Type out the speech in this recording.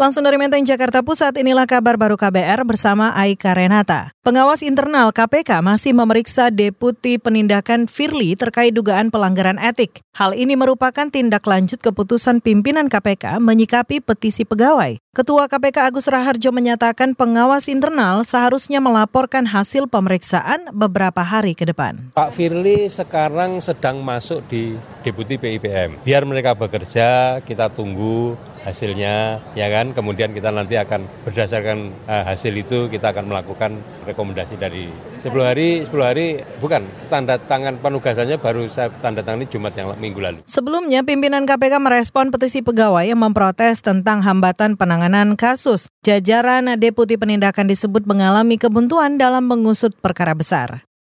Langsung dari Menteng Jakarta Pusat, inilah kabar baru KBR bersama Aika Renata. Pengawas internal KPK masih memeriksa Deputi Penindakan Firly terkait dugaan pelanggaran etik. Hal ini merupakan tindak lanjut keputusan pimpinan KPK menyikapi petisi pegawai. Ketua KPK Agus Raharjo menyatakan pengawas internal seharusnya melaporkan hasil pemeriksaan beberapa hari ke depan. Pak Firly sekarang sedang masuk di Deputi PIPM. Biar mereka bekerja, kita tunggu hasilnya ya kan kemudian kita nanti akan berdasarkan uh, hasil itu kita akan melakukan rekomendasi dari 10 hari 10 hari bukan tanda tangan penugasannya baru saya tanda tangani Jumat yang minggu lalu. Sebelumnya pimpinan KPK merespon petisi pegawai yang memprotes tentang hambatan penanganan kasus. Jajaran Deputi Penindakan disebut mengalami kebuntuan dalam mengusut perkara besar.